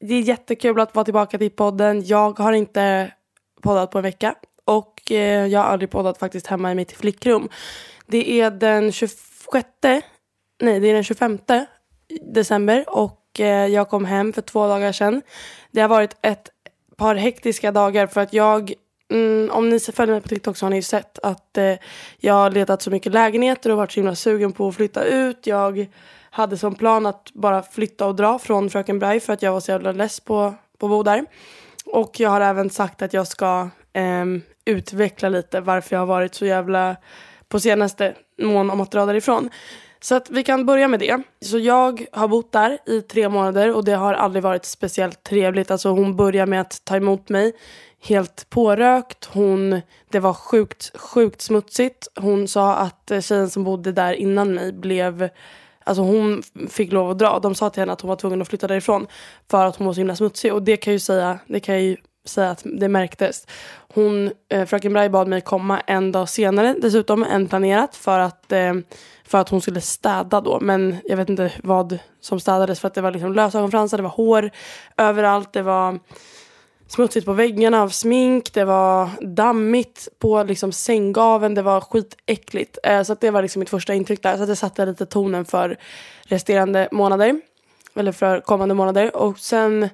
det är jättekul att vara tillbaka till podden. Jag har inte poddat på en vecka och eh, jag har aldrig poddat faktiskt hemma i mitt flickrum. Det är den 26, nej det är den 25 december och eh, jag kom hem för två dagar sedan. Det har varit ett par hektiska dagar för att jag Mm, om ni följer mig på TikTok så har ni sett att eh, jag har letat så mycket lägenheter och varit så himla sugen på att flytta ut. Jag hade som plan att bara flytta och dra från Fröken Braj för att jag var så jävla less på, på att bo där. Och jag har även sagt att jag ska eh, utveckla lite varför jag har varit så jävla på senaste mån om att dra därifrån. Så att vi kan börja med det. Så jag har bott där i tre månader och det har aldrig varit speciellt trevligt. Alltså hon börjar med att ta emot mig helt pårökt. Hon, det var sjukt, sjukt smutsigt. Hon sa att eh, tjejen som bodde där innan mig blev Alltså hon fick lov att dra. De sa till henne att hon var tvungen att flytta därifrån för att hon var så himla smutsig. Och det kan jag ju säga, det kan ju säga att det märktes. Hon, eh, fröken Braj bad mig komma en dag senare dessutom än planerat för att, eh, för att hon skulle städa då. Men jag vet inte vad som städades för att det var liksom lösögonfransar, det var hår överallt, det var smutsigt på väggarna av smink, det var dammigt på liksom sänggaven, det var skitäckligt. Eh, så det var liksom mitt första intryck där. Så det satte lite tonen för resterande månader. Eller för kommande månader. Och sen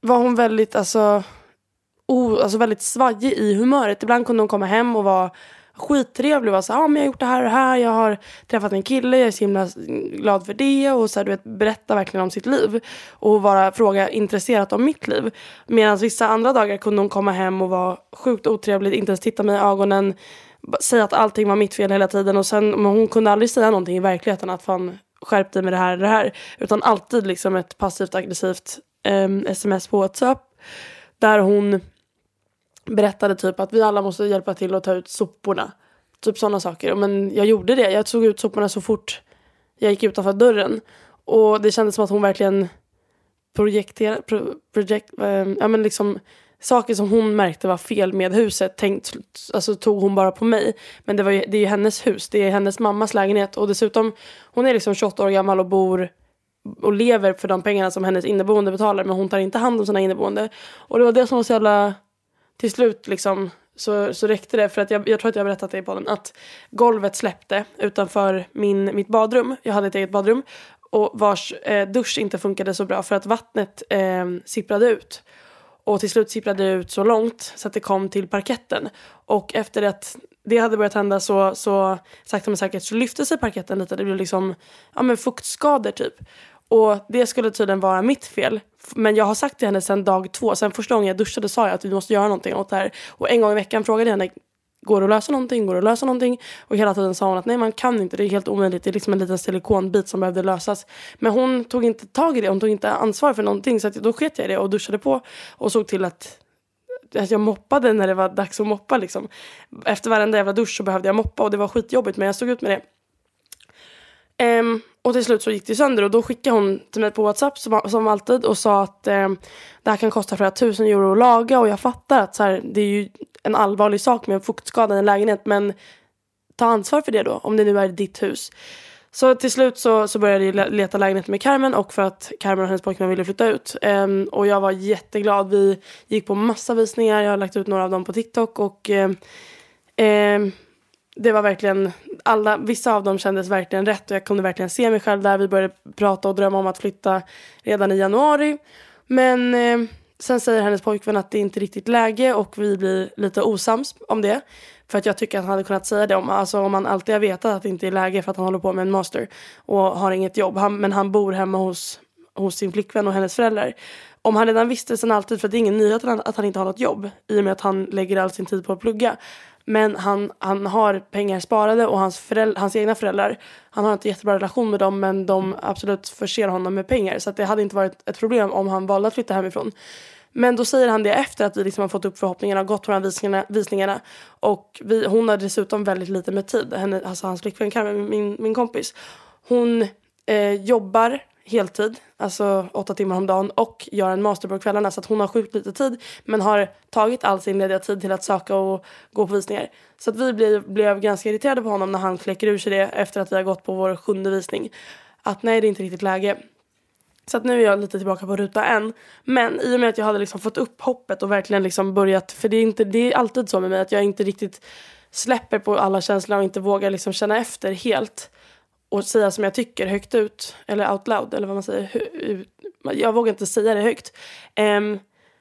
var hon väldigt, alltså, o, alltså väldigt svajig i humöret. Ibland kunde hon komma hem och vara skittrevlig. Och var så ah, men jag har gjort det här och det här, jag har träffat en kille, jag är så himla glad för det. Och så här, du vet, berätta verkligen om sitt liv. Och vara fråga intresserat om mitt liv. Medan vissa andra dagar kunde hon komma hem och vara sjukt otrevlig, inte ens titta mig i ögonen, säga att allting var mitt fel hela tiden. Och sen, men hon kunde aldrig säga någonting i verkligheten att fan skärp dig med det här eller det här, utan alltid liksom ett passivt aggressivt eh, sms på WhatsApp där hon berättade typ att vi alla måste hjälpa till att ta ut soporna. Typ sådana saker. Men jag gjorde det. Jag tog ut soporna så fort jag gick utanför dörren. Och det kändes som att hon verkligen projekterade, pro, projekt, äh, ja men liksom saker som hon märkte var fel med huset tänkt, alltså tog hon bara på mig. Men det, var ju, det är ju hennes hus, det är hennes mammas lägenhet och dessutom hon är liksom 28 år gammal och bor och lever för de pengarna som hennes inneboende betalar men hon tar inte hand om sina inneboende. Och det var det som var så jävla till slut liksom så, så räckte det för att jag, jag tror att jag har berättat det i podden att golvet släppte utanför min, mitt badrum. Jag hade ett eget badrum och vars eh, dusch inte funkade så bra för att vattnet eh, sipprade ut. Och till slut sipprade det ut så långt så att det kom till parketten. Och efter att det hade börjat hända så, så sakta men säkert så lyfte sig parketten lite. Det blev liksom ja, men fuktskador typ. Och det skulle tydligen vara mitt fel. Men jag har sagt till henne sedan dag två, sen första gången jag duschade sa jag att vi måste göra någonting åt det här. Och en gång i veckan frågade jag henne, går det att lösa någonting? Går det att lösa någonting? Och hela tiden sa hon att nej man kan inte, det är helt omöjligt. Det är liksom en liten silikonbit som behövde lösas. Men hon tog inte tag i det, hon tog inte ansvar för någonting. Så då sket jag i det och duschade på och såg till att att jag moppade när det var dags att moppa. Liksom. Efter varenda jävla dusch så behövde jag moppa och det var skitjobbigt men jag stod ut med det. Um, och till slut så gick det sönder och då skickade hon till mig på WhatsApp som, som alltid och sa att um, det här kan kosta flera tusen euro att laga och jag fattar att så här, det är ju en allvarlig sak med en fuktskada i en lägenhet men ta ansvar för det då om det nu är ditt hus. Så till slut så, så började jag leta lägenhet med Carmen och för att Carmen och hennes pojkvän ville flytta ut. Um, och jag var jätteglad. Vi gick på massa visningar. Jag har lagt ut några av dem på TikTok och um, um, det var verkligen, alla, vissa av dem kändes verkligen rätt och jag kunde verkligen se mig själv där. Vi började prata och drömma om att flytta redan i januari. Men eh, sen säger hennes pojkvän att det inte är riktigt läge och vi blir lite osams om det. För att jag tycker att han hade kunnat säga det om, alltså om han alltid har vetat att det inte är läge för att han håller på med en master och har inget jobb. Han, men han bor hemma hos, hos sin flickvän och hennes föräldrar. Om han redan visste sen alltid, för det är ingen nyhet att han, att han inte har något jobb i och med att han lägger all sin tid på att plugga. Men han, han har pengar sparade och hans, föräldrar, hans egna föräldrar, han har inte jättebra relation med dem men de absolut förser honom med pengar. Så det hade inte varit ett problem om han valde att flytta hemifrån. Men då säger han det efter att vi liksom har fått upp förhoppningarna och gått på de här visningarna. visningarna. Och vi, hon har dessutom väldigt lite med tid. Henne, alltså hans flickvän Carmen, min, min kompis. Hon eh, jobbar heltid, alltså åtta timmar om dagen och gör en master på kvällarna så att hon har sjukt lite tid men har tagit all sin lediga tid till att söka och gå på visningar. Så att vi blev, blev ganska irriterade på honom när han kläcker ur sig det efter att vi har gått på vår sjunde visning. Att nej, det är inte riktigt läge. Så att nu är jag lite tillbaka på ruta en. Men i och med att jag hade liksom fått upp hoppet och verkligen liksom börjat, för det är, inte, det är alltid så med mig att jag inte riktigt släpper på alla känslor och inte vågar liksom känna efter helt och säga som jag tycker högt ut, eller out loud, eller vad man säger. Jag vågar inte säga det högt. Um,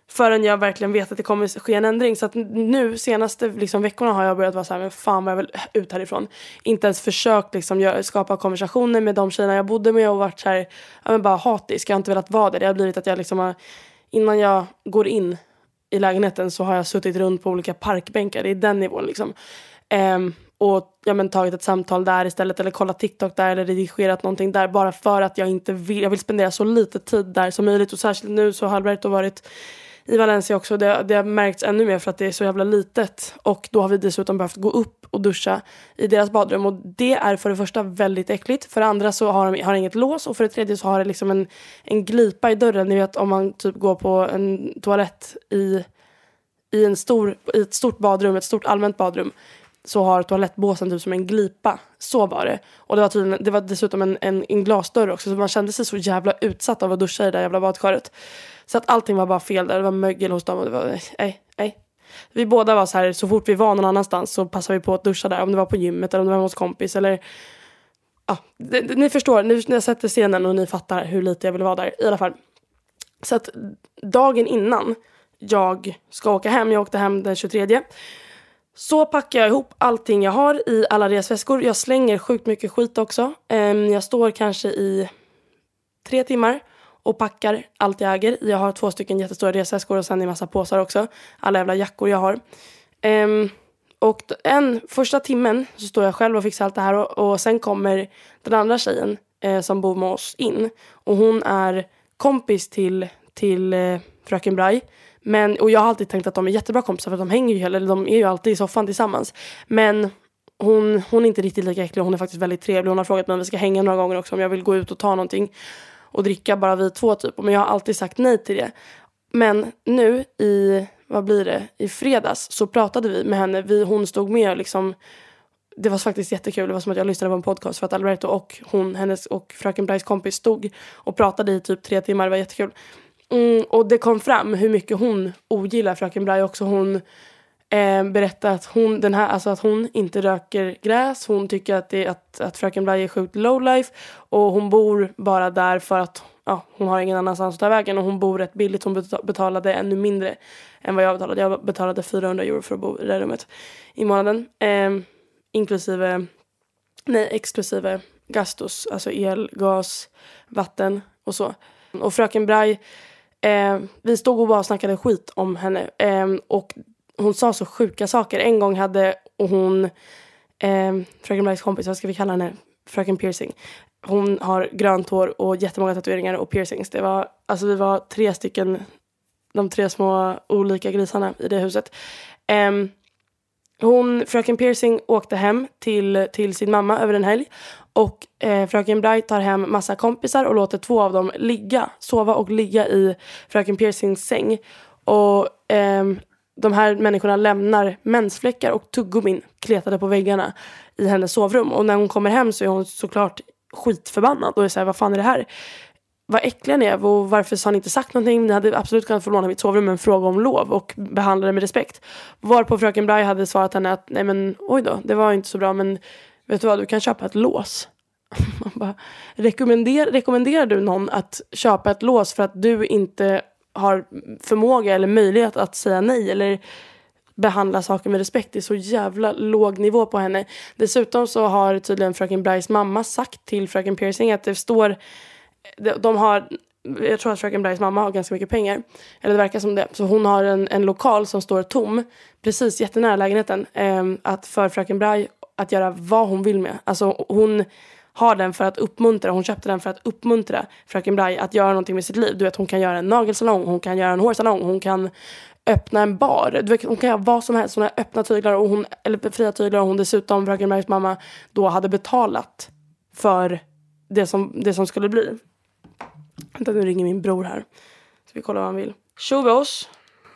förrän jag verkligen vet att det kommer ske en ändring. Så att nu senaste liksom, veckorna har jag börjat vara så här, men fan vad jag vill ut härifrån. Inte ens försökt liksom, skapa konversationer med de tjejerna jag bodde med och varit så här, ja, men bara hatisk. Jag har inte velat vara där. Det har blivit att jag liksom har, innan jag går in i lägenheten så har jag suttit runt på olika parkbänkar. Det är den nivån liksom. Um, och ja, men, tagit ett samtal där istället eller kollat TikTok där eller redigerat någonting där bara för att jag inte vill, jag vill spendera så lite tid där som möjligt och särskilt nu så har Alberto varit i Valencia också. Det, det har märkts ännu mer för att det är så jävla litet och då har vi dessutom behövt gå upp och duscha i deras badrum och det är för det första väldigt äckligt. För det andra så har de har inget lås och för det tredje så har det liksom en, en glipa i dörren. Ni vet om man typ går på en toalett i, i, en stor, i ett stort badrum, ett stort allmänt badrum så har toalettbåsen typ som en glipa. Så var det. Och det var, tydligen, det var dessutom en, en, en glasdörr också så man kände sig så jävla utsatt av att duscha i det där jävla badkaret. Så att allting var bara fel där. Det var mögel hos dem och det var nej, nej. Vi båda var så här, så fort vi var någon annanstans så passade vi på att duscha där. Om det var på gymmet eller om det var hos kompis eller ja, det, det, ni förstår, nu när jag sätter scenen och ni fattar hur lite jag vill vara där. I alla fall. Så att dagen innan jag ska åka hem, jag åkte hem den 23 så packar jag ihop allting jag har i alla resväskor. Jag slänger sjukt mycket skit också. Ehm, jag står kanske i tre timmar och packar allt jag äger. Jag har två stycken jättestora resväskor och sen en massa påsar också. Alla jävla jackor jag har. Um, och en första timmen så står jag själv och fixar allt det här och, och sen kommer den andra tjejen eh, som bor med oss in. Och hon är kompis till, till eh, fröken Braj. Men, och jag har alltid tänkt att de är jättebra kompisar för de hänger ju, eller de är ju alltid i soffan tillsammans. Men hon, hon är inte riktigt lika äcklig, hon är faktiskt väldigt trevlig. Hon har frågat mig om vi ska hänga några gånger också, om jag vill gå ut och ta någonting och dricka bara vi två typ. Men jag har alltid sagt nej till det. Men nu i, vad blir det, i fredags så pratade vi med henne. Vi, hon stod med och liksom det var faktiskt jättekul. Det var som att jag lyssnade på en podcast för att Alberto och hon, hennes och fröken Bryce kompis stod och pratade i typ tre timmar. Det var jättekul. Mm, och det kom fram hur mycket hon ogillar fröken Braj också. Hon eh, berättade att hon, den här, alltså att hon inte röker gräs. Hon tycker att, det, att, att fröken Braj är sjukt lowlife. Och hon bor bara där för att ja, hon har ingen annanstans att ta vägen. Och hon bor rätt billigt. Hon betalade ännu mindre än vad jag betalade. Jag betalade 400 euro för att bo i det rummet i månaden. Eh, inklusive, nej exklusive gastos, alltså el, gas, vatten och så. Och fröken Braj Eh, vi stod och bara snackade skit om henne. Eh, och hon sa så sjuka saker. En gång hade hon, eh, fröken Blacks kompis, vad ska vi kalla henne? Fröken Piercing. Hon har grönt hår och jättemånga tatueringar och piercings. Det var, alltså vi var tre stycken, de tre små olika grisarna i det huset. Um, hon, fröken Piercing åkte hem till, till sin mamma över en helg Och eh, fröken Bright tar hem massa kompisar och låter två av dem ligga, sova och ligga i fröken Piercings säng. Och eh, de här människorna lämnar mensfläckar och tuggummin kletade på väggarna i hennes sovrum. Och när hon kommer hem så är hon såklart skitförbannad och är såhär, vad fan är det här? Vad äckliga ni är och varför har ni inte sagt någonting? Ni hade absolut kunnat få låna mitt sovrum men fråga om lov och behandla det med respekt. Varpå fröken Braj hade svarat henne att nej men oj då, det var inte så bra men vet du vad, du kan köpa ett lås. Man bara, rekommender, rekommenderar du någon att köpa ett lås för att du inte har förmåga eller möjlighet att säga nej eller behandla saker med respekt. Det är så jävla låg nivå på henne. Dessutom så har tydligen fröken Brys mamma sagt till fröken Piercing att det står de har jag tror att fröken Bryce mamma har ganska mycket pengar. Eller det verkar som det. Så hon har en, en lokal som står tom precis jättenära lägenheten. Eh, att för fröken Bry att göra vad hon vill med. Alltså hon har den för att uppmuntra, hon köpte den för att uppmuntra fröken Braj att göra någonting med sitt liv. Du vet hon kan göra en nagelsalong, hon kan göra en hårsalong, hon kan öppna en bar. Du vet, hon kan göra vad som helst. Hon har öppna tyglar och hon, eller fria tyglar och hon dessutom, fröken Bergs mamma, då hade betalat för det som, det som skulle bli. Vänta nu ringer min bror här. Så vi kollar vad han vill. Tjovås!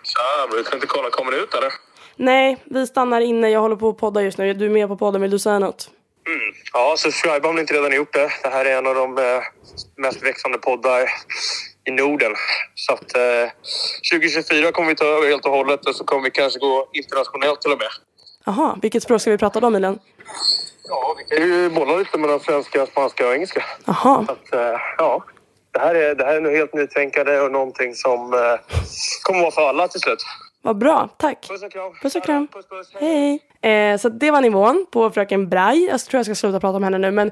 Tja, du kan inte kolla, kommer du ut eller? Nej, vi stannar inne. Jag håller på att podda just nu. Du är med på podden, vill du säga något? Mm. Ja, subscribe om ni inte redan gjort det. Det här är en av de eh, mest växande poddar i Norden. Så att eh, 2024 kommer vi ta över helt och hållet och så kommer vi kanske gå internationellt till och med. Jaha, vilket språk ska vi prata om Milen? Ja, vi kan ju bolla lite mellan svenska, spanska och engelska. Jaha. Så att, eh, ja, det här är, det här är nog helt nytänkande och någonting som eh, kommer vara för alla till slut. Vad bra, tack. Puss och kram. Puss och kram. Puss, puss. Hej. Eh, så det var nivån på fröken Braj. Jag tror jag ska sluta prata om henne nu men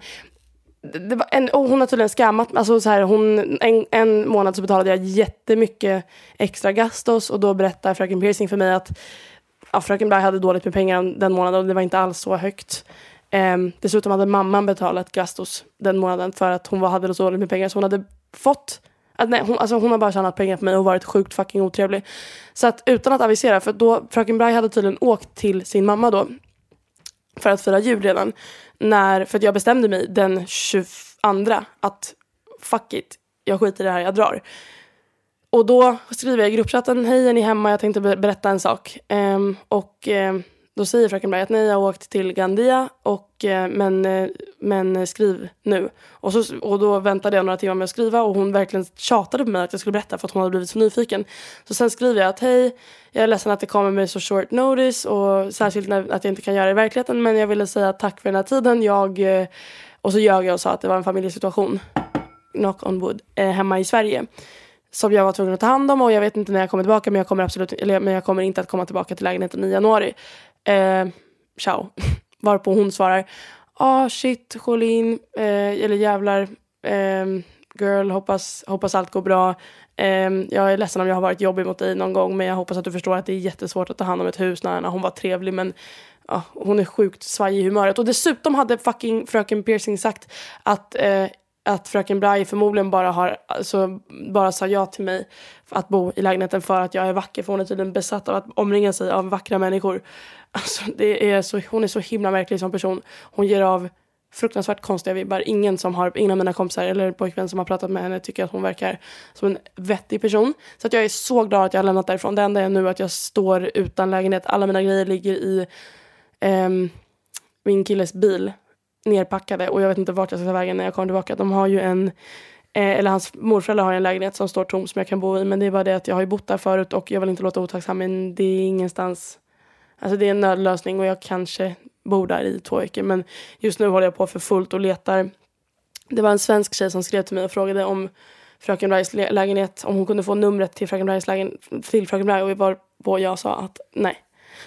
det, var en, och hon har tydligen scammat alltså så här, hon, en, en månad så betalade jag jättemycket extra gastos och då berättar fröken Piercing för mig att ja, fröken Braj hade dåligt med pengar den månaden och det var inte alls så högt. Eh, dessutom hade mamman betalat gastos den månaden för att hon var, hade så dåligt med pengar så hon hade fått att nej, hon, alltså hon har bara tjänat pengar på mig och varit sjukt fucking otrevlig. Så att utan att avisera, för då fröken Braj hade tydligen åkt till sin mamma då för att fira jul redan. När, för att jag bestämde mig den 22 att fuck it, jag skiter i det här, jag drar. Och då skriver jag i gruppchatten, hej är ni hemma, jag tänkte berätta en sak. Um, och um, då säger fröken Berg att nej, jag har åkt till Gandia, och, eh, men, eh, men skriv nu. Och, så, och då väntade jag några timmar med att skriva och hon verkligen tjatade på mig att jag skulle berätta för att hon hade blivit så nyfiken. Så sen skriver jag att hej, jag är ledsen att det kommer med så short notice och särskilt när, att jag inte kan göra det i verkligheten men jag ville säga tack för den här tiden. Jag, eh, och så ljög jag och sa att det var en familjesituation, knock on wood, hemma i Sverige som jag var tvungen att ta hand om och jag vet inte när jag kommer tillbaka men jag kommer absolut eller, men jag kommer inte att komma tillbaka till lägenheten i januari eh, ciao. Varpå hon svarar, ah shit Jolin, eh, eller jävlar, eh, girl, hoppas, hoppas allt går bra. Eh, jag är ledsen om jag har varit jobbig mot dig någon gång men jag hoppas att du förstår att det är jättesvårt att ta hand om ett hus när hon var trevlig men ja, hon är sjukt svajig i humöret. Och dessutom hade fucking fröken Piercing sagt att eh, att fröken Bly förmodligen bara har, alltså, bara sa ja till mig att bo i lägenheten för att jag är vacker. För hon är tydligen besatt av att omringa sig av vackra människor. Alltså, det är så, hon är så himla märklig som person. Hon ger av fruktansvärt konstiga vibbar. Ingen, som har, ingen av mina kompisar eller pojkvän som har pratat med henne tycker att hon verkar som en vettig person. Så att jag är så glad att jag har lämnat därifrån. Det enda är nu att jag står utan lägenhet. Alla mina grejer ligger i eh, min killes bil nerpackade och jag vet inte vart jag ska ta vägen när jag kommer tillbaka. De har ju en eh, eller hans morföräldrar har en lägenhet som står tom som jag kan bo i men det är bara det att jag har ju bott där förut och jag vill inte låta otacksam men det är ingenstans Alltså det är en nödlösning och jag kanske bor där i två veckor men just nu håller jag på för fullt och letar. Det var en svensk tjej som skrev till mig och frågade om Fröken Rice lägenhet, om hon kunde få numret till Fröken Rice lägenhet till Fröken Rice och varpå jag sa att nej.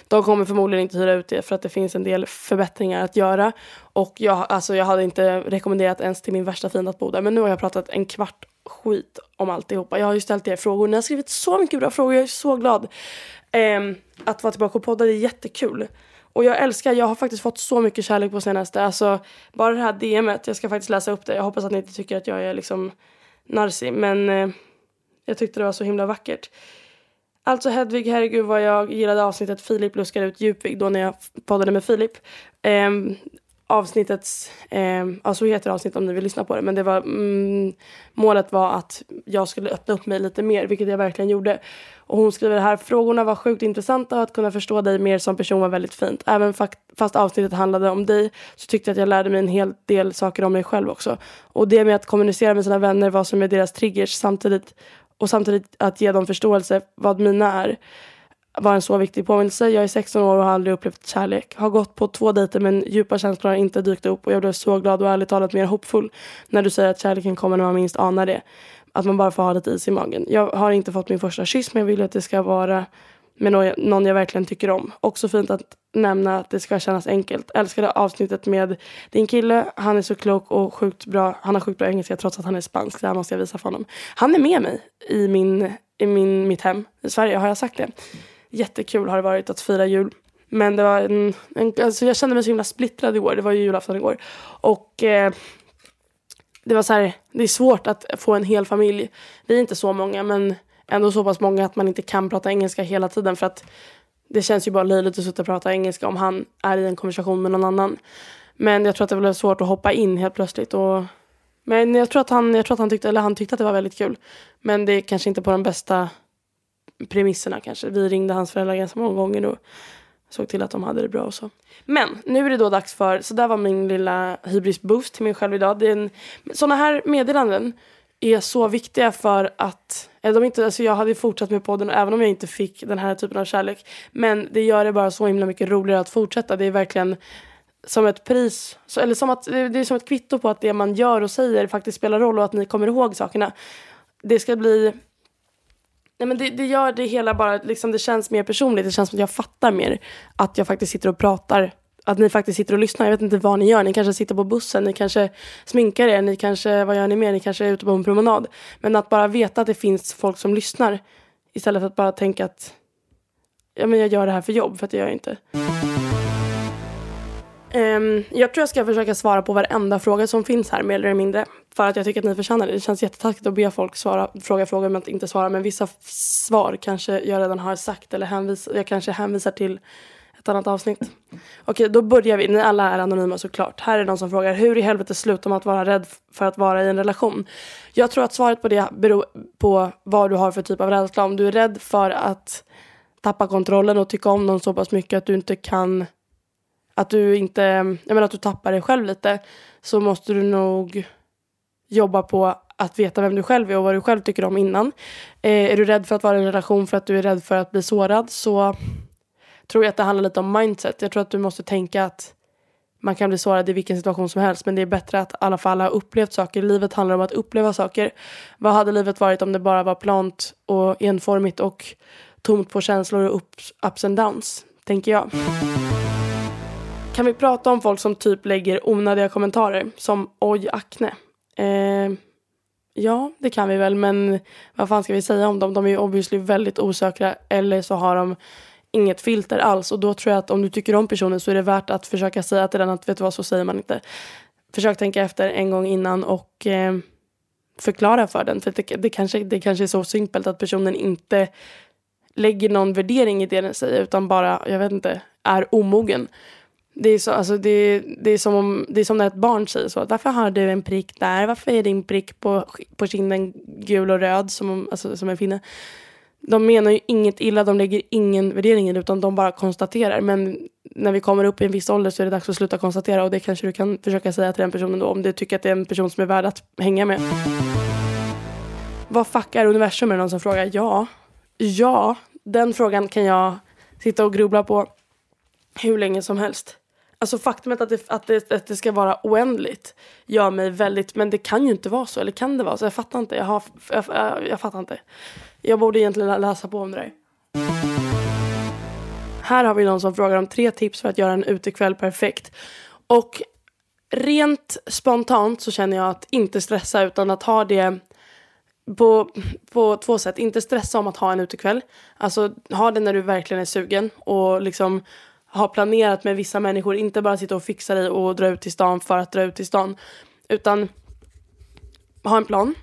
De kommer förmodligen inte hyra ut det för att det finns en del förbättringar att göra. Och jag, alltså jag hade inte rekommenderat ens till min värsta fiende att bo där. Men nu har jag pratat en kvart skit om alltihopa. Jag har ju ställt er frågor. Ni har skrivit så mycket bra frågor. Jag är så glad eh, att vara tillbaka och podda, det är jättekul. Och jag älskar, jag har faktiskt fått så mycket kärlek på senaste. Alltså, bara det här DMet, jag ska faktiskt läsa upp det. Jag hoppas att ni inte tycker att jag är liksom narsi, men eh, jag tyckte det var så himla vackert. Alltså Hedvig, herregud vad jag gillade avsnittet Filip luskar ut Djupvig då när jag poddade med Filip. Eh, avsnittets, eh, ja så heter avsnittet om ni vill lyssna på det, men det var, mm, målet var att jag skulle öppna upp mig lite mer, vilket jag verkligen gjorde. Och hon skriver här, frågorna var sjukt intressanta och att kunna förstå dig mer som person var väldigt fint. Även fast avsnittet handlade om dig så tyckte jag att jag lärde mig en hel del saker om mig själv också. Och det med att kommunicera med sina vänner vad som är deras triggers samtidigt och samtidigt att ge dem förståelse vad mina är var en så viktig påminnelse. Jag är 16 år och har aldrig upplevt kärlek. Har gått på två dejter men djupa känslor har inte dykt upp och jag blev så glad och ärligt talat mer hoppfull när du säger att kärleken kommer när man minst anar det. Att man bara får ha lite is i magen. Jag har inte fått min första kyss men jag vill att det ska vara med någon jag verkligen tycker om. Också fint att nämna att det ska kännas enkelt. Älskade avsnittet med din kille. Han är så klok och sjukt bra. Han har sjukt bra engelska trots att han är spansk. Det här måste jag visa för honom. Han är med mig i, min, i min, mitt hem i Sverige. Har jag sagt det? Jättekul har det varit att fira jul. Men det var en, en alltså jag kände mig så himla splittrad igår. Det var ju julafton igår. Och eh, det var så här, det är svårt att få en hel familj. Vi är inte så många men ändå så pass många att man inte kan prata engelska hela tiden för att det känns ju bara löjligt att sitta och prata engelska om han är i en konversation med någon annan. Men jag tror att det blev svårt att hoppa in helt plötsligt. Och, men jag tror, att han, jag tror att han tyckte, eller han tyckte att det var väldigt kul. Men det är kanske inte på den bästa premisserna kanske. Vi ringde hans föräldrar ganska många gånger och såg till att de hade det bra och så. Men nu är det då dags för, så där var min lilla hybris boost till mig själv idag. Det är en, såna här meddelanden är så viktiga för att, eller de inte, alltså jag hade fortsatt med podden även om jag inte fick den här typen av kärlek. Men det gör det bara så himla mycket roligare att fortsätta. Det är verkligen som ett pris, eller som att, det är som ett kvitto på att det man gör och säger faktiskt spelar roll och att ni kommer ihåg sakerna. Det ska bli Nej, men det, det, gör det hela bara, liksom, det känns mer personligt. Det känns som att jag fattar mer att jag faktiskt sitter och pratar. Att ni faktiskt sitter och lyssnar. Jag vet inte vad ni gör. Ni kanske sitter på bussen, ni kanske sminkar er, ni kanske, vad gör ni mer? Ni kanske är ute på en promenad. Men att bara veta att det finns folk som lyssnar istället för att bara tänka att ja, men jag gör det här för jobb, för att det gör jag inte. Um, jag tror jag ska försöka svara på varenda fråga som finns här mer eller mindre. För att jag tycker att ni förtjänar det. Det känns jättetaskigt att be folk svara, fråga frågor men inte svara. Men vissa svar kanske jag redan har sagt eller hänvis, jag kanske hänvisar till ett annat avsnitt. Okej, då börjar vi. Ni alla är anonyma såklart. Här är någon som frågar hur i helvete slutar man att vara rädd för att vara i en relation? Jag tror att svaret på det beror på vad du har för typ av rädsla. Om du är rädd för att tappa kontrollen och tycka om någon så pass mycket att du inte kan att du inte, jag menar att du tappar dig själv lite så måste du nog jobba på att veta vem du själv är och vad du själv tycker om innan. Eh, är du rädd för att vara i en relation för att du är rädd för att bli sårad så tror jag att det handlar lite om mindset. Jag tror att du måste tänka att man kan bli sårad i vilken situation som helst men det är bättre att i alla fall ha upplevt saker. Livet handlar om att uppleva saker. Vad hade livet varit om det bara var plant och enformigt och tomt på känslor och ups, ups and downs, tänker jag. Kan vi prata om folk som typ lägger onödiga kommentarer som oj akne? Eh, ja, det kan vi väl, men vad fan ska vi säga om dem? De är ju obviously väldigt osäkra eller så har de inget filter alls och då tror jag att om du tycker om personen så är det värt att försöka säga till den att vet du vad, så säger man inte. Försök tänka efter en gång innan och eh, förklara för den. För det, det, kanske, det kanske är så simpelt att personen inte lägger någon värdering i det den säger utan bara, jag vet inte, är omogen. Det är, så, alltså det, det, är som om, det är som när ett barn säger så. Varför har du en prick där? Varför är din prick på, på kinden gul och röd som, alltså, som en finne? De menar ju inget illa, de lägger ingen värdering i det utan de bara konstaterar. Men när vi kommer upp i en viss ålder så är det dags att sluta konstatera och det kanske du kan försöka säga till den personen då om du tycker att det är en person som är värd att hänga med. Vad fuck är universum är det någon som frågar? Ja, ja, den frågan kan jag sitta och grubbla på hur länge som helst. Alltså faktumet att det, att, det, att det ska vara oändligt gör mig väldigt, men det kan ju inte vara så. Eller kan det vara så? Jag fattar inte. Jag, har, jag, jag, jag fattar inte. Jag borde egentligen läsa på om det där. Här har vi någon som frågar om tre tips för att göra en utekväll perfekt. Och rent spontant så känner jag att inte stressa utan att ha det på, på två sätt. Inte stressa om att ha en utekväll. Alltså ha det när du verkligen är sugen och liksom har planerat med vissa människor. Inte bara sitta och fixa dig och dra ut till stan för att dra ut till stan. Utan ha en plan.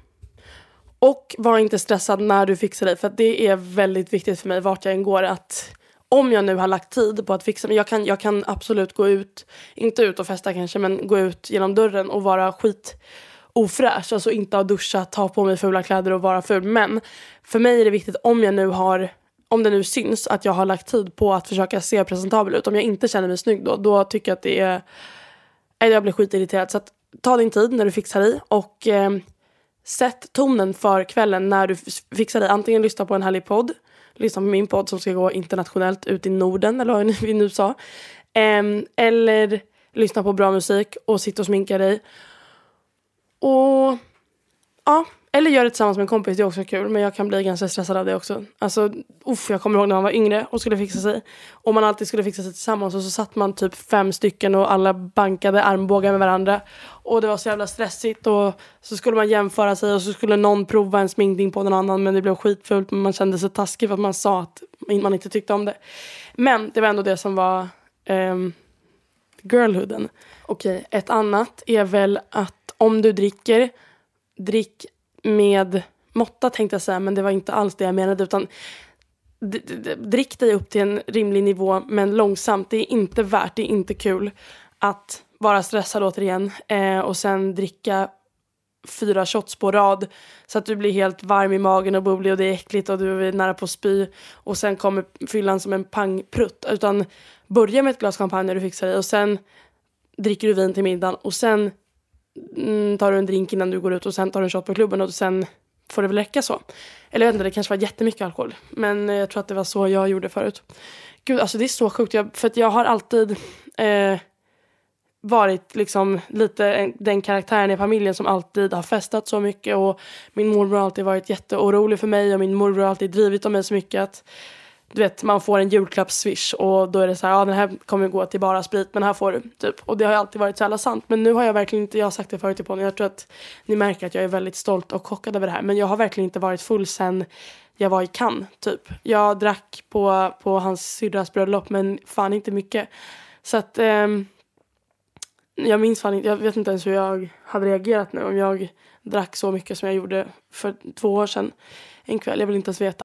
Och var inte stressad när du fixar dig. För det är väldigt viktigt för mig vart jag än går att om jag nu har lagt tid på att fixa mig. Jag kan, jag kan absolut gå ut, inte ut och festa kanske, men gå ut genom dörren och vara skit ofräsch. Alltså inte ha duschat, ta på mig fula kläder och vara ful. Men för mig är det viktigt om jag nu har om det nu syns att jag har lagt tid på att försöka se presentabel ut. Om jag inte känner mig snygg då, då tycker jag att det är... Jag blir skitirriterad. Så att, ta din tid när du fixar dig och eh, sätt tonen för kvällen när du fixar dig. Antingen lyssna på en härlig podd, lyssna på min podd som ska gå internationellt ut i Norden eller vad vi nu sa. Eh, eller lyssna på bra musik och sitta och sminka dig. Och ja, eller gör det tillsammans med en kompis, det är också kul. Men jag kan bli ganska stressad av det också. Alltså, uff, jag kommer ihåg när man var yngre och skulle fixa sig. Och man alltid skulle fixa sig tillsammans och så satt man typ fem stycken och alla bankade armbågar med varandra. Och det var så jävla stressigt och så skulle man jämföra sig och så skulle någon prova en sminkning på någon annan men det blev skitfult men man kände sig taskig för att man sa att man inte tyckte om det. Men det var ändå det som var um, girlhooden. Okej, ett annat är väl att om du dricker, drick med måtta tänkte jag säga, men det var inte alls det jag menade. Utan drick dig upp till en rimlig nivå, men långsamt. Det är inte värt, det är inte kul att vara stressad återigen eh, och sen dricka fyra shots på rad så att du blir helt varm i magen och bubblig och det är äckligt och du är nära på att spy och sen kommer fyllan som en pangprutt. Utan börja med ett glas champagne när du fixar dig och sen dricker du vin till middagen och sen Mm, tar du en drink innan du går ut och sen tar du en shot på klubben och sen får det väl räcka så. Eller jag vet inte, det kanske var jättemycket alkohol. Men eh, jag tror att det var så jag gjorde förut. Gud, alltså det är så sjukt. Jag, för att jag har alltid eh, varit liksom lite den karaktären i familjen som alltid har festat så mycket. Och min morbror har alltid varit jätteorolig för mig och min morbror har alltid drivit om mig så mycket att du vet, man får en julklappsswish och då är det så här, ja den här kommer gå till bara sprit men här får du typ. Och det har alltid varit så jävla sant. Men nu har jag verkligen inte, jag har sagt det förut i podden, jag tror att ni märker att jag är väldigt stolt och chockad över det här. Men jag har verkligen inte varit full sen jag var i Cannes typ. Jag drack på, på hans syrras bröllop men fan inte mycket. Så att eh, jag minns fan inte, jag vet inte ens hur jag hade reagerat nu om jag drack så mycket som jag gjorde för två år sedan en kväll. Jag vill inte ens veta.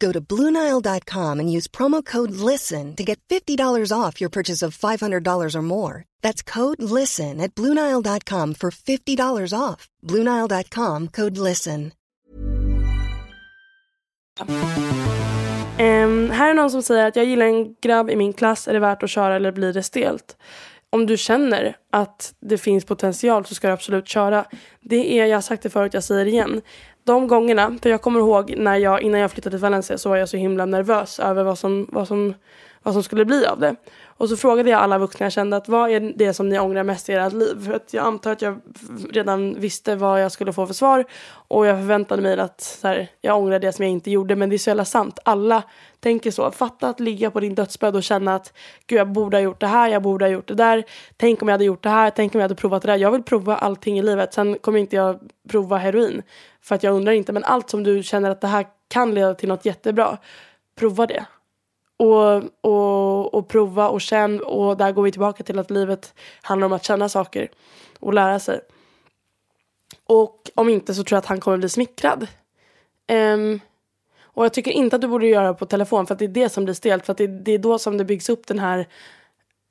Go to Bluenile.com and use promo code LISTEN to get $50 off your purchase of $500 or more. That's code LISTEN at Bluenile.com for $50 off. Bluenile.com code LISTEN. Um, här är någon som säger att jag gillar en grabb i min klass. Är det värt att köra eller blir det stelt? Om du känner att det finns potential så ska du absolut köra. Det är, jag har sagt det förut, jag säger det igen de gångerna, för jag kommer ihåg när jag, innan jag flyttade till Valencia så var jag så himla nervös över vad som, vad som, vad som skulle bli av det. Och så frågade jag alla vuxna jag kände att vad är det som ni ångrar mest i ert liv? För att jag antar att jag redan visste vad jag skulle få för svar och jag förväntade mig att så här, jag ångrar det som jag inte gjorde men det är så jävla sant. Alla tänker så. Fatta att ligga på din dödsbädd och känna att gud jag borde ha gjort det här, jag borde ha gjort det där. Tänk om jag hade gjort det här, tänk om jag hade provat det där. Jag vill prova allting i livet. Sen kommer inte jag prova heroin för att jag undrar inte. Men allt som du känner att det här kan leda till något jättebra, prova det. Och, och, och prova och känn och där går vi tillbaka till att livet handlar om att känna saker och lära sig. Och om inte så tror jag att han kommer bli smickrad. Um, och jag tycker inte att du borde göra det på telefon för att det är det som blir stelt. För att det, det är då som det byggs upp den här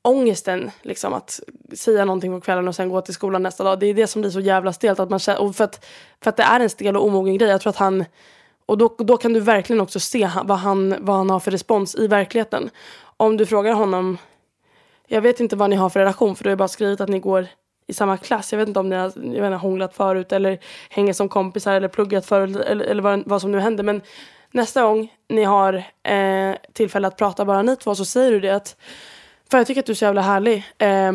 ångesten. Liksom, att säga någonting på kvällen och sen gå till skolan nästa dag. Det är det som blir så jävla stelt. Att man känner, och för, att, för att det är en stel och omogen grej. Jag tror att han... Och då, då kan du verkligen också se vad han, vad han har för respons i verkligheten. Om du frågar honom... Jag vet inte vad ni har för relation för du har bara skrivit att ni går i samma klass. Jag vet inte om ni har jag vet inte, hånglat förut eller hänger som kompisar eller pluggat förut eller, eller vad, vad som nu händer. Men nästa gång ni har eh, tillfälle att prata bara ni två så säger du det att för jag tycker att du är så jävla härlig. Eh,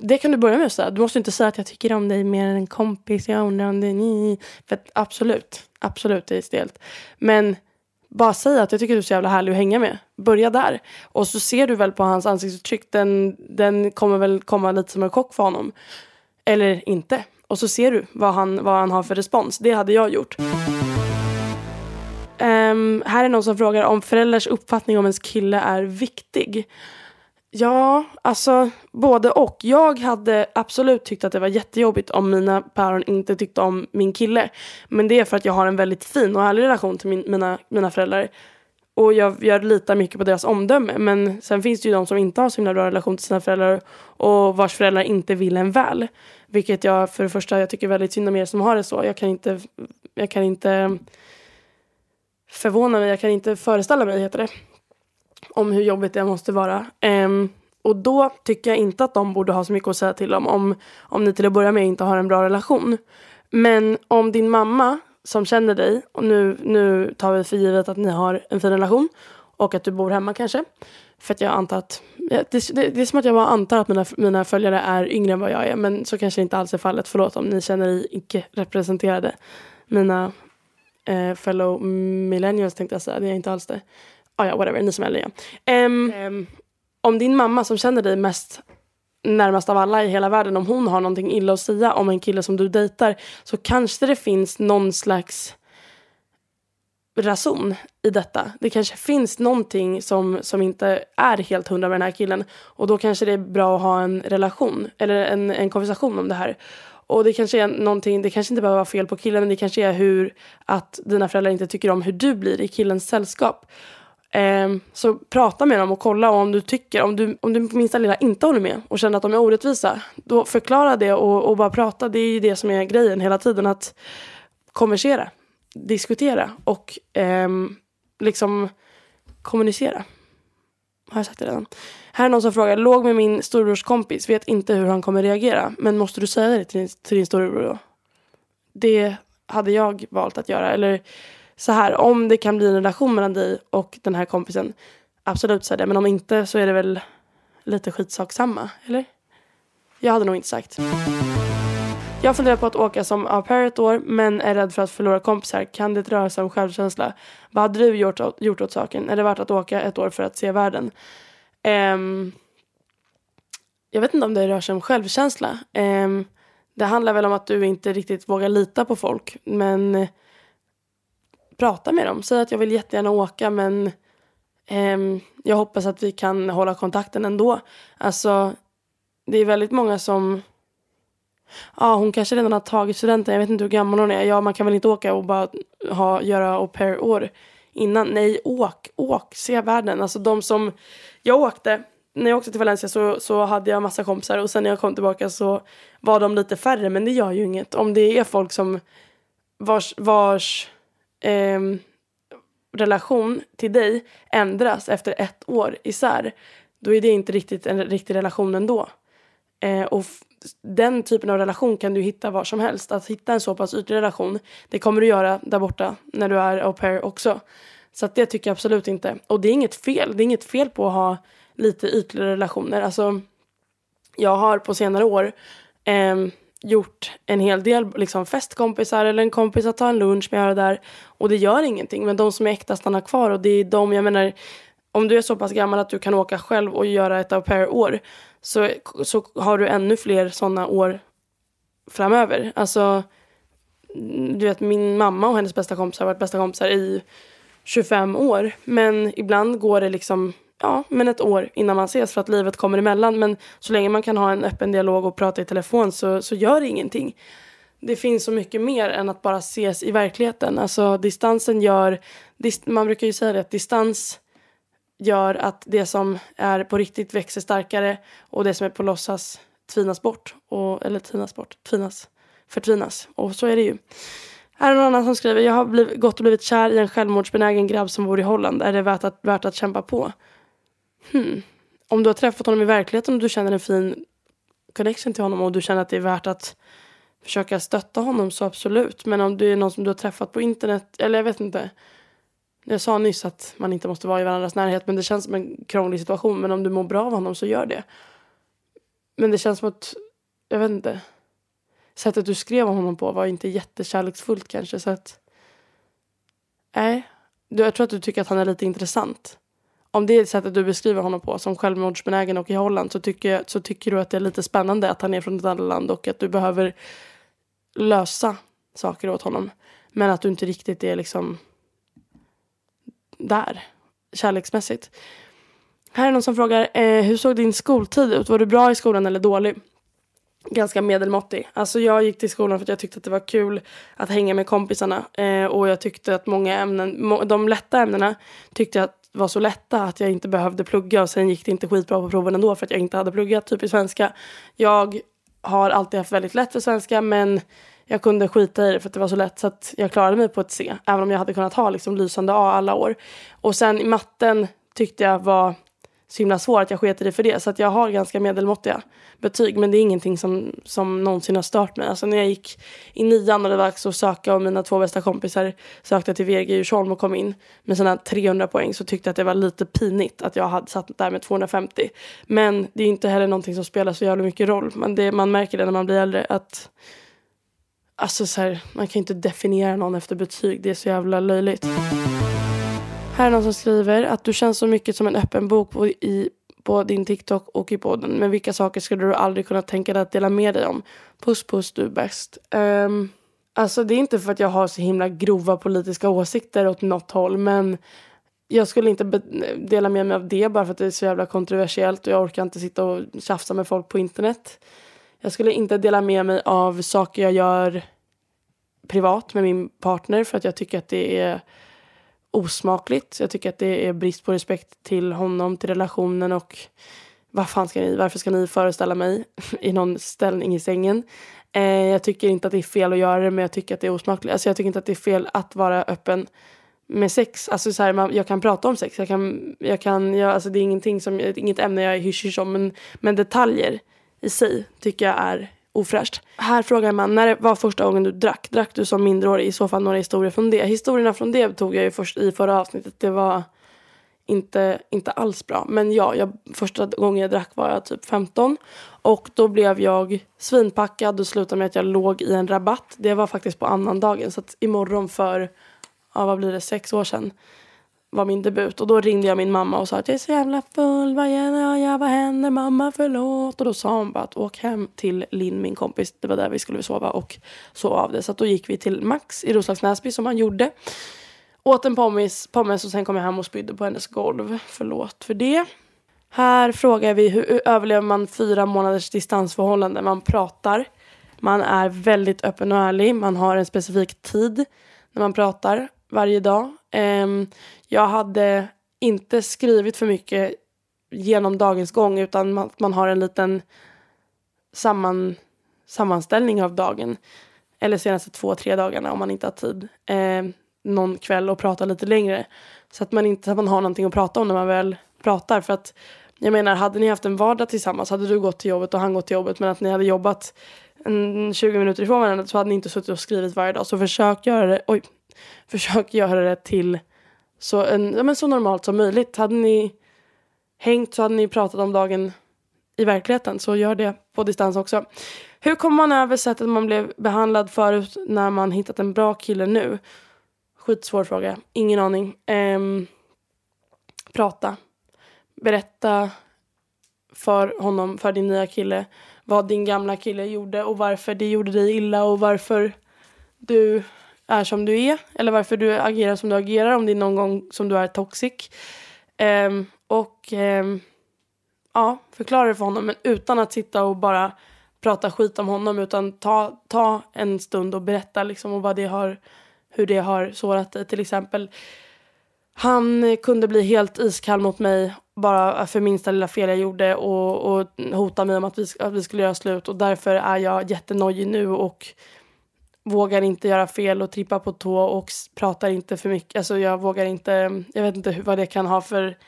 det kan du börja med att säga. Du måste inte säga att jag tycker om dig mer än en kompis. Jag undrar om det är ni. För att, absolut, absolut det är stelt. Men bara säg att jag tycker du är så jävla härlig att hänga med. Börja där. Och så ser du väl på hans ansiktsuttryck. Den, den kommer väl komma lite som en chock för honom. Eller inte. Och så ser du vad han, vad han har för respons. Det hade jag gjort. Um, här är någon som frågar om föräldrars uppfattning om ens kille är viktig. Ja, alltså både och. Jag hade absolut tyckt att det var jättejobbigt om mina päron inte tyckte om min kille. Men det är för att jag har en väldigt fin och ärlig relation till min, mina, mina föräldrar. Och jag, jag litar mycket på deras omdöme. Men sen finns det ju de som inte har så himla bra relation till sina föräldrar och vars föräldrar inte vill en väl. Vilket jag för det första jag tycker väldigt synd om er som har det så. Jag kan inte, jag kan inte förvåna mig, jag kan inte föreställa mig heter det. Om hur jobbigt det måste vara. Um, och då tycker jag inte att de borde ha så mycket att säga till om, om om ni till att börja med inte har en bra relation. Men om din mamma som känner dig, och nu, nu tar vi för givet att ni har en fin relation och att du bor hemma kanske. För att jag antar att, det, det, det är som att jag bara antar att mina, mina följare är yngre än vad jag är. Men så kanske inte alls är fallet. Förlåt om ni känner er icke representerade. Mina eh, fellow millennials tänkte jag säga. Det är inte alls det. Ah, ja, whatever. Ni som är äldre ja. Um, um, om din mamma som känner dig mest närmast av alla i hela världen, om hon har någonting illa att säga om en kille som du dejtar så kanske det finns någon slags rason i detta. Det kanske finns någonting som, som inte är helt hundra med den här killen och då kanske det är bra att ha en relation eller en, en konversation om det här. Och det kanske är någonting, det kanske inte behöver vara fel på killen men det kanske är hur att dina föräldrar inte tycker om hur du blir i killens sällskap. Eh, så prata med dem och kolla om du tycker, om du, om du på minsta lilla inte håller med och känner att de är orättvisa, då förklara det och, och bara prata. Det är ju det som är grejen hela tiden, att konversera, diskutera och eh, liksom kommunicera. Har jag sagt det redan? Här är någon som frågar, låg med min storebrors kompis, vet inte hur han kommer reagera. Men måste du säga det till din, till din storebror då? Det hade jag valt att göra. Eller så här, om det kan bli en relation mellan dig och den här kompisen, absolut säg det. Men om inte så är det väl lite skitsak samma, eller? Jag hade nog inte sagt. Jag funderar på att åka som au pair ett år men är rädd för att förlora kompisar. Kan det röra sig om självkänsla? Vad hade du gjort, gjort åt saken? Är det värt att åka ett år för att se världen? Um, jag vet inte om det rör sig om självkänsla. Um, det handlar väl om att du inte riktigt vågar lita på folk. Men uh, prata med dem. Säg att jag vill jättegärna åka men um, jag hoppas att vi kan hålla kontakten ändå. Alltså, det är väldigt många som Ja, hon kanske redan har tagit studenten. Jag vet inte hur gammal hon är. Ja, man kan väl inte åka och bara ha, göra au pair-år innan. Nej, åk, åk, se världen. Alltså de som jag åkte, när jag åkte till Valencia så, så hade jag massa kompisar och sen när jag kom tillbaka så var de lite färre men det gör ju inget. Om det är folk som vars, vars eh, relation till dig ändras efter ett år isär då är det inte riktigt en riktig relation ändå. Eh, och den typen av relation kan du hitta var som helst. Att hitta en så pass ytlig relation, det kommer du göra där borta när du är au pair också. Så det tycker jag absolut inte. Och det är inget fel. Det är inget fel på att ha lite ytligare relationer. Alltså, jag har på senare år eh, gjort en hel del liksom, festkompisar eller en kompis att ta en lunch med här där. Och det gör ingenting. Men de som är äkta stannar kvar. Och det är de, jag menar, om du är så pass gammal att du kan åka själv och göra ett au pair-år så, så har du ännu fler sådana år framöver. Alltså, du vet min mamma och hennes bästa kompisar har varit bästa kompisar i 25 år. Men ibland går det liksom ja, men ett år innan man ses för att livet kommer emellan. Men så länge man kan ha en öppen dialog och prata i telefon så, så gör det ingenting. det finns så mycket mer än att bara ses i verkligheten. Alltså distansen gör, man brukar ju säga det att distans gör att det som är på riktigt växer starkare och det som är på låtsas tvinas bort. Och, eller tvinas bort, tvinas, förtvinas. Och så är det ju. Här är någon annan som skriver, jag har blivit, gått och blivit kär i en självmordsbenägen grabb som bor i Holland. Är det värt att, värt att kämpa på? Hmm. Om du har träffat honom i verkligheten och du känner en fin connection till honom och du känner att det är värt att försöka stötta honom så absolut. Men om du är någon som du har träffat på internet, eller jag vet inte. Jag sa nyss att man inte måste vara i varandras närhet men det känns som en krånglig situation. Men om du mår bra av honom så gör det. Men det känns som att, jag vet inte. Sättet du skrev om honom på var inte jättekärleksfullt kanske så att. Nej. Jag tror att du tycker att han är lite intressant. Om det är sättet du beskriver honom på som självmordsbenägen och i Holland så tycker, så tycker du att det är lite spännande att han är från ett annat land och att du behöver lösa saker åt honom. Men att du inte riktigt är liksom där kärleksmässigt. Här är någon som frågar, eh, hur såg din skoltid ut? Var du bra i skolan eller dålig? Ganska medelmåttig. Alltså jag gick till skolan för att jag tyckte att det var kul att hänga med kompisarna. Eh, och jag tyckte att många ämnen, må, de lätta ämnena tyckte jag att var så lätta att jag inte behövde plugga. Och sen gick det inte skitbra på proven ändå för att jag inte hade pluggat, typ i svenska. Jag har alltid haft väldigt lätt för svenska men jag kunde skita i det för att det var så lätt så att jag klarade mig på ett C. Även om jag hade kunnat ha liksom lysande A alla år. Och sen i matten tyckte jag var så himla svår att jag sket i det för det. Så att jag har ganska medelmåttiga betyg. Men det är ingenting som, som någonsin har stört mig. Alltså när jag gick i nian och det var dags att söka och mina två bästa kompisar sökte till VG i Djursholm och kom in med sina 300 poäng så tyckte jag att det var lite pinigt att jag hade satt där med 250. Men det är inte heller någonting som spelar så jävla mycket roll. Men det, man märker det när man blir äldre att Alltså så här, man kan inte definiera någon efter betyg. Det är så jävla löjligt. Här är någon som skriver att du känns så mycket som en öppen bok på, i, på din TikTok och i podden. Men vilka saker skulle du aldrig kunna tänka dig att dela med dig om? Puss puss, du är bäst. Um, alltså det är inte för att jag har så himla grova politiska åsikter åt något håll. Men jag skulle inte dela med mig av det bara för att det är så jävla kontroversiellt. Och jag orkar inte sitta och tjafsa med folk på internet. Jag skulle inte dela med mig av saker jag gör privat med min partner för att jag tycker att det är osmakligt. Jag tycker att det är brist på respekt till honom, till relationen och vad fan ska ni, varför ska ni föreställa mig i någon ställning i sängen? Eh, jag tycker inte att det är fel att göra det men jag tycker att det är osmakligt. Alltså jag tycker inte att det är fel att vara öppen med sex. Alltså så här, man, jag kan prata om sex, jag kan, jag kan, jag, alltså det är ingenting som, inget ämne jag är hysch om men, men detaljer i sig tycker jag är ofräscht. Här frågar man när det var första gången du drack. Drack du som mindreårig? I så fall några historier från det. Historierna från det tog jag ju först i förra avsnittet. Det var inte, inte alls bra. Men ja, jag, första gången jag drack var jag typ 15. Och då blev jag svinpackad och slutade med att jag låg i en rabatt. Det var faktiskt på annandagen. Så att imorgon för, ja vad blir det, sex år sedan var min debut. Och då ringde jag min mamma och sa att jag är så jävla full. Vad gör jag? Vad händer? Mamma förlåt. Och då sa hon bara att åk hem till Linn, min kompis. Det var där vi skulle sova och sova av det. Så då gick vi till Max i Roslags Näsby som han gjorde. Åt en pommes, pommes och sen kom jag hem och spydde på hennes golv. Förlåt för det. Här frågar vi hur överlever man fyra månaders distansförhållande? Man pratar. Man är väldigt öppen och ärlig. Man har en specifik tid när man pratar varje dag. Ehm, jag hade inte skrivit för mycket genom dagens gång utan man, man har en liten samman, sammanställning av dagen. Eller senaste två, tre dagarna om man inte har tid. Eh, någon kväll och prata lite längre. Så att man inte att man har någonting att prata om när man väl pratar. För att jag menar, hade ni haft en vardag tillsammans hade du gått till jobbet och han gått till jobbet men att ni hade jobbat en 20 minuter ifrån varandra så hade ni inte suttit och skrivit varje dag. Så försök göra det, oj, försök göra det till så, en, ja, men så normalt som möjligt. Hade ni hängt så hade ni pratat om dagen i verkligheten. Så gör det på distans också. Hur kommer man över sättet man blev behandlad förut när man hittat en bra kille nu? Skitsvår fråga. Ingen aning. Ehm, prata. Berätta för honom, för din nya kille, vad din gamla kille gjorde och varför det gjorde dig illa och varför du är som du är eller varför du agerar som du agerar om det är någon gång som du är toxic. Um, och um, ja, förklara det för honom men utan att sitta och bara prata skit om honom utan ta, ta en stund och berätta liksom och vad det har, hur det har sårat dig. Till exempel, han kunde bli helt iskall mot mig bara för minsta lilla fel jag gjorde och, och hota mig om att vi, att vi skulle göra slut och därför är jag jättenojig nu och vågar inte göra fel och trippa på tå och pratar inte för mycket. Alltså jag vågar inte, jag vet inte vad det kan ha för,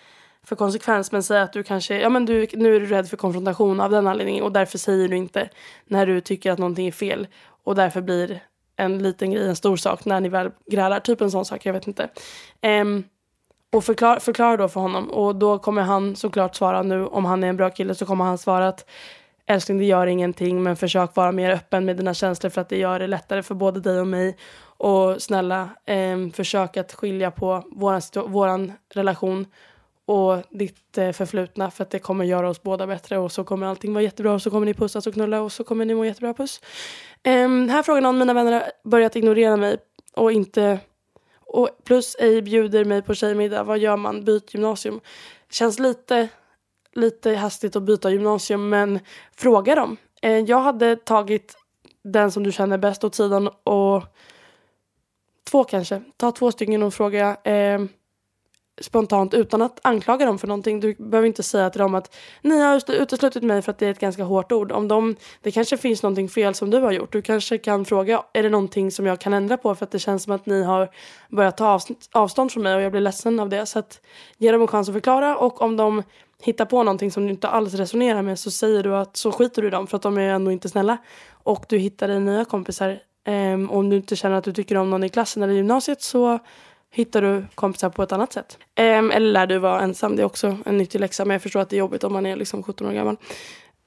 för konsekvens men säg att du kanske, ja men du, nu är du rädd för konfrontation av den anledningen och därför säger du inte när du tycker att någonting är fel och därför blir en liten grej en stor sak när ni väl grälar, typ en sån sak, jag vet inte. Um, och förklara förklar då för honom och då kommer han såklart svara nu om han är en bra kille så kommer han svara att älskling det gör ingenting men försök vara mer öppen med dina känslor för att det gör det lättare för både dig och mig. Och snälla, eh, försök att skilja på våran, våran relation och ditt eh, förflutna för att det kommer göra oss båda bättre och så kommer allting vara jättebra och så kommer ni pussas och knulla och så kommer ni må jättebra puss. Eh, här frågar någon mina vänner har börjat ignorera mig och inte och plus ej bjuder mig på tjejmiddag. Vad gör man? Byt gymnasium. Känns lite lite hastigt att byta gymnasium men fråga dem. Eh, jag hade tagit den som du känner bäst åt sidan och två kanske. Ta två stycken och fråga eh, spontant utan att anklaga dem för någonting. Du behöver inte säga till dem att ni har uteslutit mig för att det är ett ganska hårt ord. Om de, det kanske finns någonting fel som du har gjort. Du kanske kan fråga, är det någonting som jag kan ändra på för att det känns som att ni har börjat ta avstånd från mig och jag blir ledsen av det. Så att ge dem en chans att förklara och om de hittar på någonting som du inte alls resonerar med så säger du att så skiter du i dem för att de är ändå inte snälla. Och du hittar dig nya kompisar. Um, om du inte känner att du tycker om någon i klassen eller gymnasiet så hittar du kompisar på ett annat sätt. Um, eller lär du vara ensam. Det är också en nyttig läxa men jag förstår att det är jobbigt om man är liksom 17 år gammal.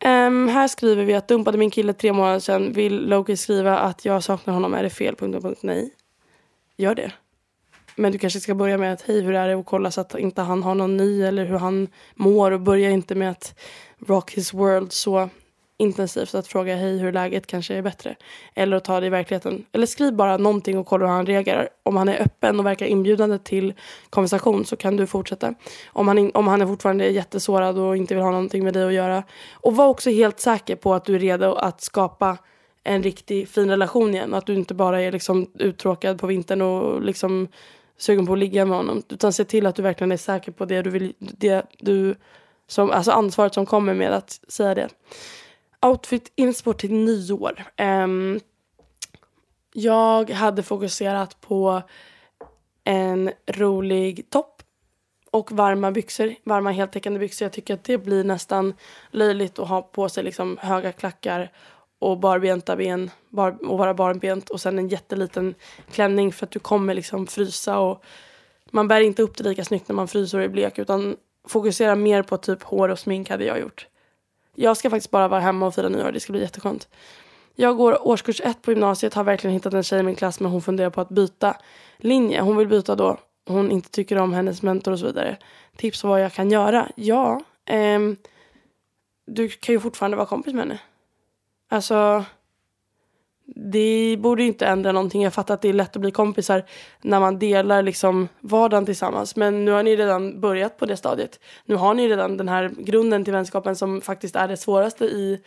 Um, här skriver vi att dumpade min kille tre månader sedan. Vill Loki skriva att jag saknar honom? Är det fel? Punkt, punkt, nej. Gör det. Men du kanske ska börja med att hej hur är det och kolla så att inte han har någon ny eller hur han mår och börja inte med att rock his world så intensivt att fråga hej hur läget kanske är bättre. Eller att ta det i verkligheten. Eller skriv bara någonting och kolla hur han reagerar. Om han är öppen och verkar inbjudande till konversation så kan du fortsätta. Om han, in, om han är fortfarande är jättesårad och inte vill ha någonting med dig att göra. Och var också helt säker på att du är redo att skapa en riktig fin relation igen. Att du inte bara är liksom uttråkad på vintern och liksom sugen på att ligga med honom. Utan se till att du verkligen är säker på det du vill, det du, som, alltså ansvaret som kommer med att säga det. Outfit inspår till nyår. Um, jag hade fokuserat på en rolig topp och varma byxor, varma heltäckande byxor. Jag tycker att det blir nästan löjligt att ha på sig liksom höga klackar och barbenta ben bar, och vara barbent och sen en jätteliten klänning för att du kommer liksom frysa och man bär inte upp det lika snyggt när man fryser och är blek utan fokusera mer på typ hår och smink hade jag gjort. Jag ska faktiskt bara vara hemma och fira nyår, det ska bli jätteskönt. Jag går årskurs ett på gymnasiet, har verkligen hittat en tjej i min klass men hon funderar på att byta linje. Hon vill byta då hon inte tycker om hennes mentor och så vidare. Tips på vad jag kan göra? Ja, ehm, du kan ju fortfarande vara kompis med henne. Alltså, det borde inte ändra någonting. Jag fattar att det är lätt att bli kompisar när man delar liksom vardagen tillsammans. Men nu har ni redan börjat på det stadiet. Nu har ni redan den här grunden till vänskapen som faktiskt är det svåraste i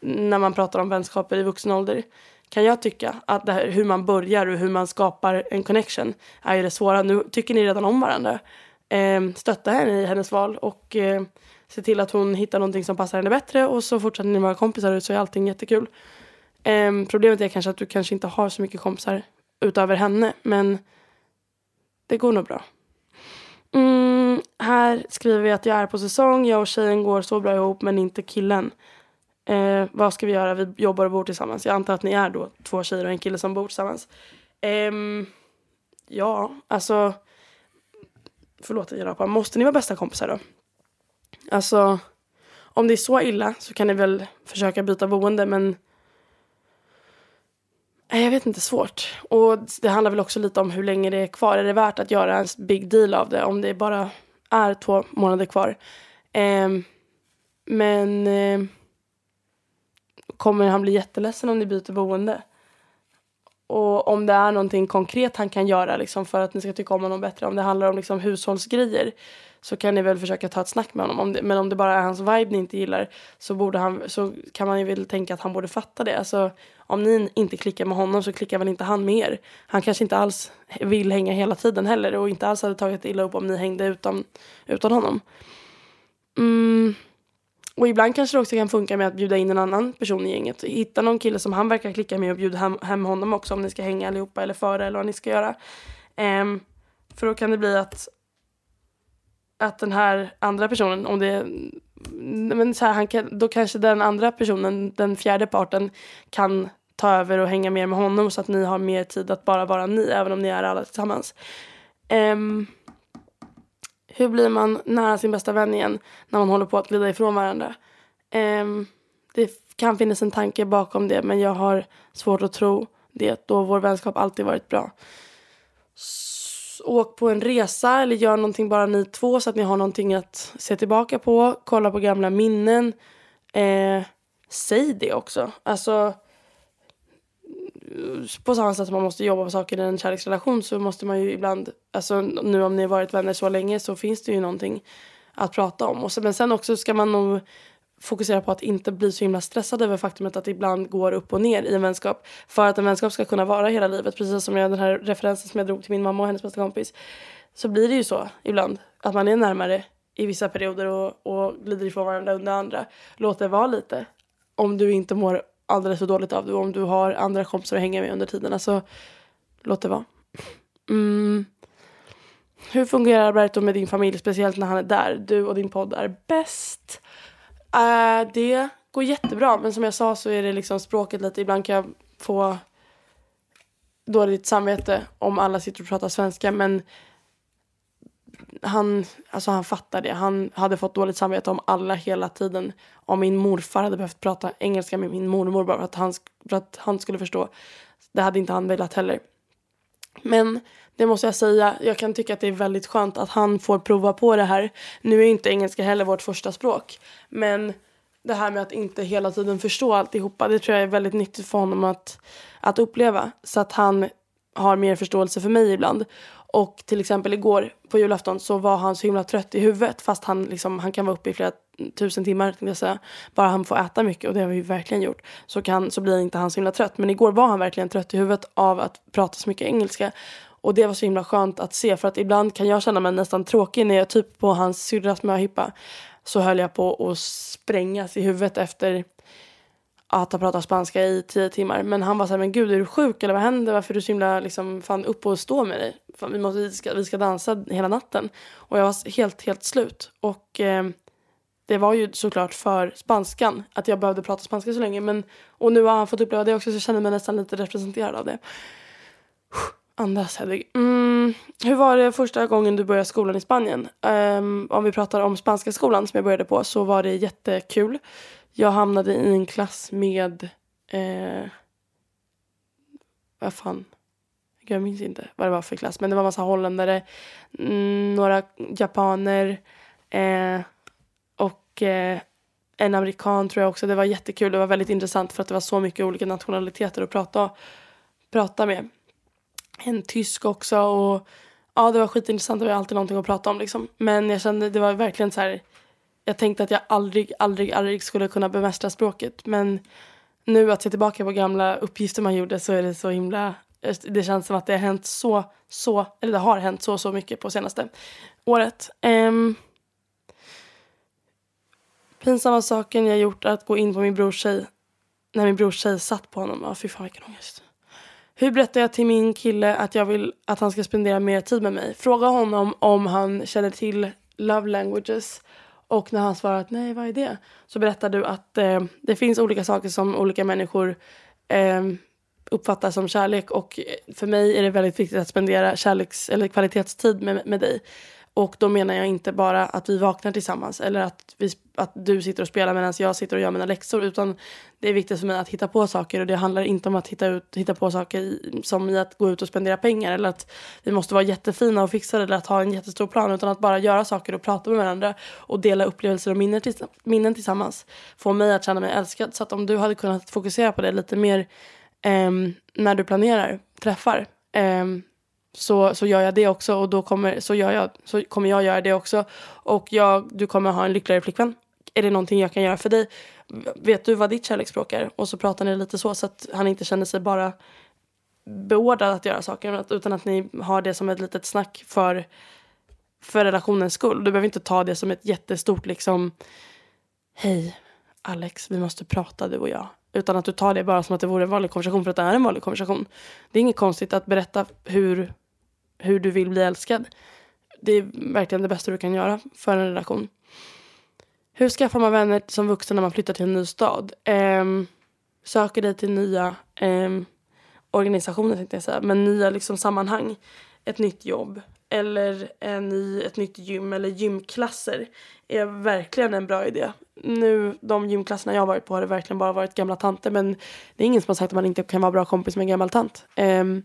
när man pratar om vänskaper i vuxen ålder. Kan jag tycka att det här, hur man börjar och hur man skapar en connection är ju det svåra. Nu tycker ni redan om varandra. Eh, stötta henne i hennes val och eh, se till att hon hittar någonting som passar henne bättre och så fortsätter ni vara kompisar och så är allting jättekul. Um, problemet är kanske att du kanske inte har så mycket kompisar utöver henne men det går nog bra. Mm, här skriver vi att jag är på säsong, jag och tjejen går så bra ihop men inte killen. Uh, vad ska vi göra? Vi jobbar och bor tillsammans. Jag antar att ni är då två tjejer och en kille som bor tillsammans. Um, ja, alltså förlåt jag rapar. Måste ni vara bästa kompisar då? Alltså, om det är så illa så kan ni väl försöka byta boende men jag vet inte, svårt. Och det handlar väl också lite om hur länge det är kvar. Är det värt att göra en big deal av det om det bara är två månader kvar? Eh, men eh, kommer han bli jätteledsen om ni byter boende? Och om det är någonting konkret han kan göra liksom, för att ni ska tycka om honom bättre, om det handlar om liksom, hushållsgrejer så kan ni väl försöka ta ett snack med honom. Om det, men om det bara är hans vibe ni inte gillar så, borde han, så kan man ju väl tänka att han borde fatta det. Alltså, om ni inte klickar med honom så klickar väl inte han med er. Han kanske inte alls vill hänga hela tiden heller och inte alls hade tagit illa upp om ni hängde utan, utan honom. Mm. Och ibland kanske det också kan funka med att bjuda in en annan person i gänget. Hitta någon kille som han verkar klicka med och bjuda hem, hem honom också om ni ska hänga allihopa eller före eller vad ni ska göra. Um, för då kan det bli att att den här andra personen, om det men så här, han kan, då kanske den andra personen, den fjärde parten kan ta över och hänga mer med honom så att ni har mer tid att bara vara ni, även om ni är alla tillsammans. Um, hur blir man nära sin bästa vän igen när man håller på att glida ifrån varandra? Um, det kan finnas en tanke bakom det men jag har svårt att tro det då vår vänskap alltid varit bra. Så, åk på en resa eller gör någonting bara ni två så att ni har någonting att se tillbaka på. Kolla på gamla minnen. Eh, säg det också. Alltså på samma sätt som man måste jobba på saker i en kärleksrelation så måste man ju ibland, alltså nu om ni har varit vänner så länge så finns det ju någonting att prata om. Och så, men sen också ska man nog fokusera på att inte bli så himla stressad över faktumet att det ibland går upp och ner i en vänskap. För att en vänskap ska kunna vara hela livet, precis som jag, den här referensen som jag drog till min mamma och hennes bästa kompis. Så blir det ju så ibland, att man är närmare i vissa perioder och, och glider ifrån varandra under andra. Låt det vara lite. Om du inte mår alldeles för dåligt av det och om du har andra kompisar att hänga med under tiden. Alltså, låt det vara. Mm. Hur fungerar Alberto med din familj, speciellt när han är där? Du och din podd är bäst. Uh, det går jättebra, men som jag sa så är det liksom språket lite. Ibland kan jag få dåligt samvete om alla sitter och pratar svenska, men han, alltså han fattar det. Han hade fått dåligt samvete om alla hela tiden. Om min morfar hade behövt prata engelska med min mormor bara för att han, för att han skulle förstå. Det hade inte han velat heller. Men det måste jag säga, jag kan tycka att det är väldigt skönt att han får prova på det här. Nu är inte engelska heller vårt första språk. Men det här med att inte hela tiden förstå alltihopa, det tror jag är väldigt nyttigt för honom att, att uppleva. Så att han har mer förståelse för mig ibland. Och till exempel igår på julafton så var han så himla trött i huvudet fast han, liksom, han kan vara uppe i flera tusen timmar jag säga. Bara han får äta mycket och det har vi verkligen gjort så, kan, så blir inte han så himla trött. Men igår var han verkligen trött i huvudet av att prata så mycket engelska. Och det var så himla skönt att se för att ibland kan jag känna mig nästan tråkig när jag typ på hans syrras möhippa så höll jag på att sprängas i huvudet efter att ha pratat spanska i tio timmar. Men han var så här, men gud är du sjuk eller vad händer? Varför är du så himla liksom, fan upp och stå med dig? Fan, vi, måste, vi, ska, vi ska dansa hela natten. Och jag var helt, helt slut. Och eh, det var ju såklart för spanskan, att jag behövde prata spanska så länge. Men, och nu har han fått uppleva det också så jag känner mig nästan lite representerad av det. Andas Hedvig. Mm, hur var det första gången du började skolan i Spanien? Um, om vi pratar om spanska skolan som jag började på så var det jättekul. Jag hamnade i en klass med... Eh, vad fan? Jag minns inte vad det var för klass. Men det var massa holländare, mm, några japaner eh, och eh, en amerikan tror jag också. Det var jättekul. Det var väldigt intressant för att det var så mycket olika nationaliteter att prata, prata med. En tysk också. och Ja, det var skitintressant. Det var alltid någonting att prata om. Liksom. Men jag kände det var verkligen så här jag tänkte att jag aldrig, aldrig, aldrig skulle kunna bemästra språket. Men nu att se tillbaka på gamla uppgifter man gjorde så är det så himla... Det känns som att det har hänt så, så, eller det har hänt så, så mycket på senaste året. Um, pinsamma saken jag gjort är att gå in på min brors tjej när min brors tjej satt på honom. Ja, fy fan vilken ångest. Hur berättar jag till min kille att jag vill att han ska spendera mer tid med mig? Fråga honom om han känner till love languages och när han svarar att nej, vad är det? Så berättar du att eh, det finns olika saker som olika människor eh, uppfattar som kärlek. Och eh, för mig är det väldigt viktigt att spendera kärleks eller kvalitetstid med, med dig. Och då menar jag inte bara att vi vaknar tillsammans eller att, vi, att du sitter och spelar medan jag sitter och gör mina läxor. Utan det är viktigt för mig att hitta på saker och det handlar inte om att hitta, ut, hitta på saker i, som i att gå ut och spendera pengar eller att vi måste vara jättefina och fixade eller att ha en jättestor plan. Utan att bara göra saker och prata med varandra och dela upplevelser och minnen, minnen tillsammans. Få mig att känna mig älskad. Så att om du hade kunnat fokusera på det lite mer eh, när du planerar träffar eh, så, så gör jag det också och då kommer, så gör jag, så kommer jag göra det också. Och jag, du kommer ha en lyckligare flickvän. Är det någonting jag kan göra för dig? Vet du vad ditt kärleksspråk är? Och så pratar ni lite så så att han inte känner sig bara beordrad att göra saker utan att ni har det som ett litet snack för, för relationens skull. Du behöver inte ta det som ett jättestort liksom Hej Alex, vi måste prata du och jag. Utan att du tar det bara som att det vore en vanlig konversation för att det är en vanlig konversation. Det är inget konstigt att berätta hur, hur du vill bli älskad. Det är verkligen det bästa du kan göra för en relation. Hur skaffar man vänner som vuxen när man flyttar till en ny stad? Eh, söker dig till nya eh, organisationer tänkte jag säga, men nya liksom sammanhang. Ett nytt jobb eller en ny, ett nytt gym eller gymklasser är verkligen en bra idé. Nu, de gymklasserna jag har varit på har det verkligen bara varit gamla tanter men det är ingen som har sagt att man inte kan vara bra kompis med en gammal tant. Um,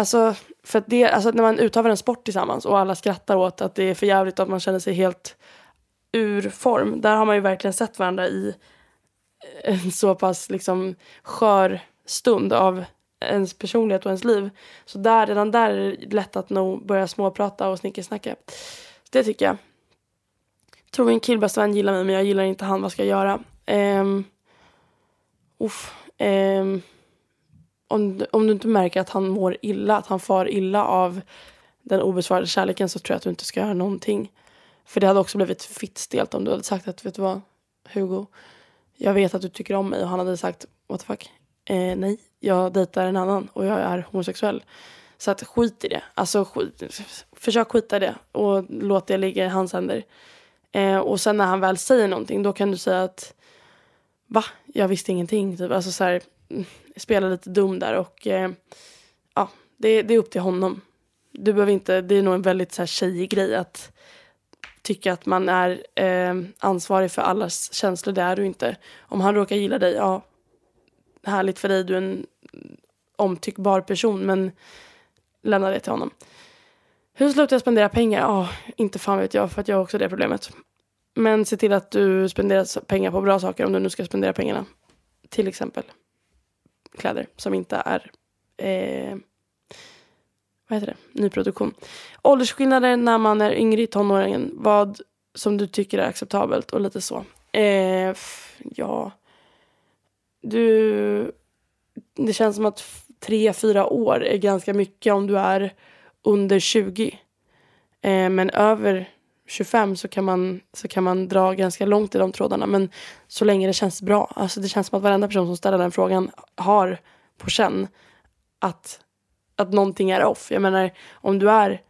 alltså, för att det, alltså när man utövar en sport tillsammans och alla skrattar åt att det är för jävligt och att man känner sig helt ur form. Där har man ju verkligen sett varandra i en så pass liksom skör stund av ens personlighet och ens liv. Så där, redan där är det lätt att nog börja småprata och snickersnacka. Det tycker jag. Tror min killbästa vän gillar mig men jag gillar inte han. Vad ska jag göra? Um, uff, um, om, om du inte märker att han mår illa, att han far illa av den obesvarade kärleken så tror jag att du inte ska göra någonting. För det hade också blivit fitt stelt om du hade sagt att vet du vad Hugo, jag vet att du tycker om mig och han hade sagt what the fuck, eh, nej, jag dejtar en annan och jag är homosexuell. Så att skit i det. Alltså skit, försök skita i det och låt det ligga i hans händer. Eh, och sen när han väl säger någonting då kan du säga att va, jag visste ingenting. Typ. Alltså så här, mm spela lite dum där och eh, ja, det, det, är upp till honom. Du behöver inte, det är nog en väldigt så här tjejig grej att tycka att man är eh, ansvarig för allas känslor. Det är du inte. Om han råkar gilla dig, ja, härligt för dig, du är en omtyckbar person men lämna det till honom. Hur slutar jag spendera pengar? Ja, oh, inte fan vet jag för att jag har också det problemet. Men se till att du spenderar pengar på bra saker om du nu ska spendera pengarna. Till exempel kläder som inte är eh, vad heter det? nyproduktion. Åldersskillnader när man är yngre i tonåringen. Vad som du tycker är acceptabelt och lite så. Eh, ja, du, det känns som att tre, fyra år är ganska mycket om du är under 20. Eh, men över 25 så kan, man, så kan man dra ganska långt i de trådarna. Men så länge det känns bra. Alltså det känns som att varenda person som ställer den frågan har på känn att, att någonting är off. Jag menar om du är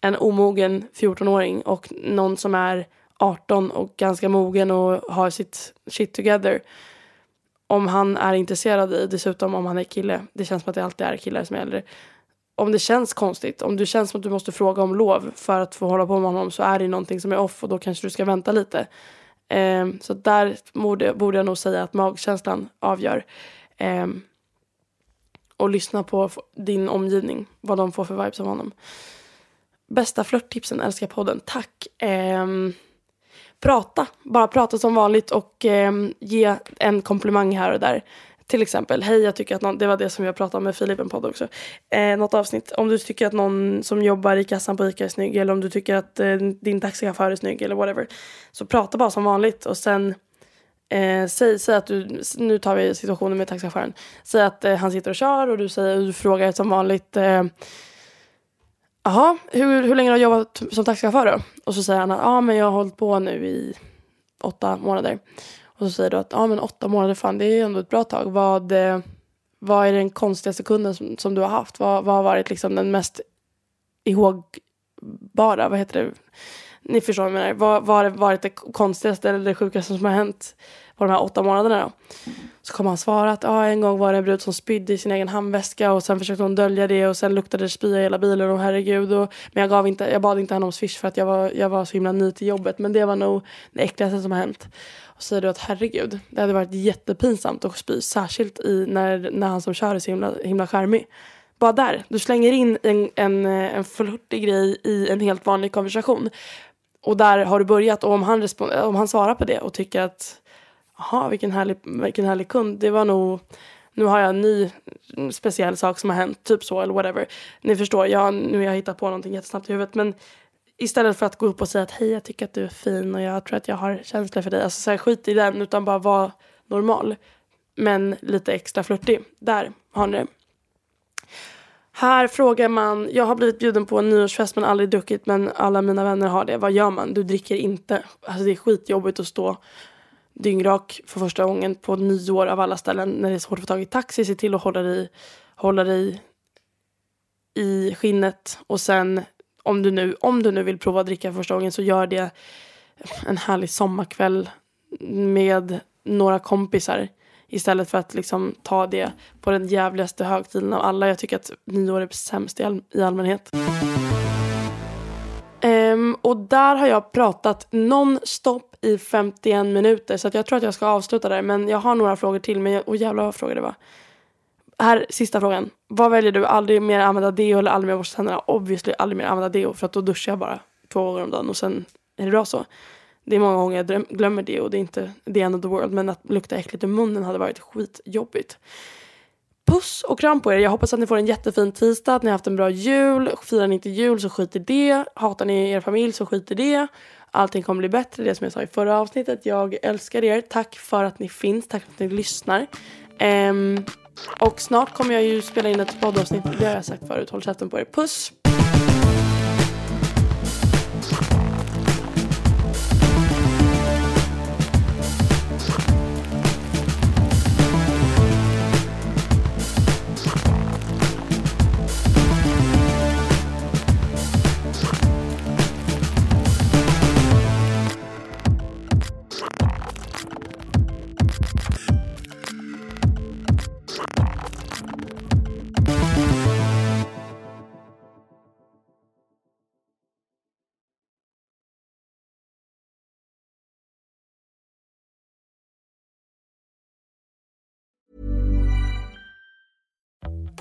en omogen 14-åring och någon som är 18 och ganska mogen och har sitt shit together om han är intresserad i, dessutom om han är kille, det känns som att det alltid är killar som är äldre. Om det känns konstigt, om du känns som att du måste fråga om lov för att få hålla på med honom så är det någonting som är off och då kanske du ska vänta lite. Eh, så där borde, borde jag nog säga att magkänslan avgör. Eh, och lyssna på din omgivning, vad de får för vibes av honom. Bästa flörttipsen, älskar podden. Tack. Eh, prata. Bara prata som vanligt och eh, ge en komplimang här och där. Till exempel, hej jag tycker att någon, det var det som jag pratade om med Filip en podd också. Eh, något avsnitt. Om du tycker att någon som jobbar i kassan på ICA är snygg eller om du tycker att eh, din taxichaufför är snygg eller whatever. Så prata bara som vanligt och sen eh, säg, säg att du, nu tar vi situationen med taxichauffören. Säg att eh, han sitter och kör och du, säger, du frågar som vanligt eh, Jaha, hur, hur länge har du jobbat som taxichaufför då? Och så säger han att ah, men jag har hållit på nu i åtta månader. Och så säger du att ja ah, men åtta månader, fan det är ju ändå ett bra tag. Vad, eh, vad är den konstigaste kunden som, som du har haft? Vad, vad har varit liksom den mest ihågbara, vad heter det? Ni förstår vad jag menar. Vad, vad har varit det konstigaste eller det sjukaste som har hänt på de här åtta månaderna då? Så kommer han svara att ah, en gång var det en brud som spydde i sin egen handväska och sen försökte hon dölja det och sen luktade det spya i hela bilen och herregud. Och, men jag, gav inte, jag bad inte henne om swish för att jag var, jag var så himla ny till jobbet. Men det var nog det äckligaste som har hänt. Och säger du att herregud, det hade varit jättepinsamt att spy. Särskilt i, när, när han som kör är så himla, himla charmig. Bara där, du slänger in en, en, en flörtig grej i en helt vanlig konversation. Och där har du börjat och om han, om han svarar på det och tycker att jaha vilken härlig, vilken härlig kund. Det var nog nu har jag en ny speciell sak som har hänt, typ så eller whatever. Ni förstår, jag, nu har jag hittat på någonting jättesnabbt i huvudet men istället för att gå upp och säga att hej jag tycker att du är fin och jag tror att jag har känslor för dig. Alltså så här, skit i den utan bara vara normal. Men lite extra flörtig. Där har ni det. Här frågar man, jag har blivit bjuden på en nyårsfest men aldrig druckit men alla mina vänner har det. Vad gör man? Du dricker inte. Alltså det är skitjobbigt att stå dyngrak för första gången på nyår av alla ställen när det är svårt att få tag i taxi. Se till att hålla dig, hålla dig i skinnet och sen om du, nu, om du nu vill prova att dricka första gången så gör det en härlig sommarkväll med några kompisar istället för att liksom ta det på den jävligaste högtiden av alla. Jag tycker att nyår är sämst i, all, i allmänhet. Um, och där har jag pratat nonstop i 51 minuter så att jag tror att jag ska avsluta där. Men jag har några frågor till. Men jag, oh jävlar vad frågor det var. Här, sista frågan. Vad väljer du? Aldrig mer använda deo eller aldrig mer borsta tänderna? Obviously aldrig mer använda deo för att då duschar jag bara två gånger om dagen och sen är det bra så. Det är många gånger jag glömmer det och det är inte the end of the world men att lukta äckligt i munnen hade varit skitjobbigt. Puss och kram på er. Jag hoppas att ni får en jättefin tisdag, att ni har haft en bra jul. Firar ni inte jul så skit i det. Hatar ni er familj så skit i det. Allting kommer bli bättre, det som jag sa i förra avsnittet. Jag älskar er. Tack för att ni finns, tack för att ni lyssnar. Um, och snart kommer jag ju spela in ett poddavsnitt, det har jag sagt förut. Håll käften på er. Puss!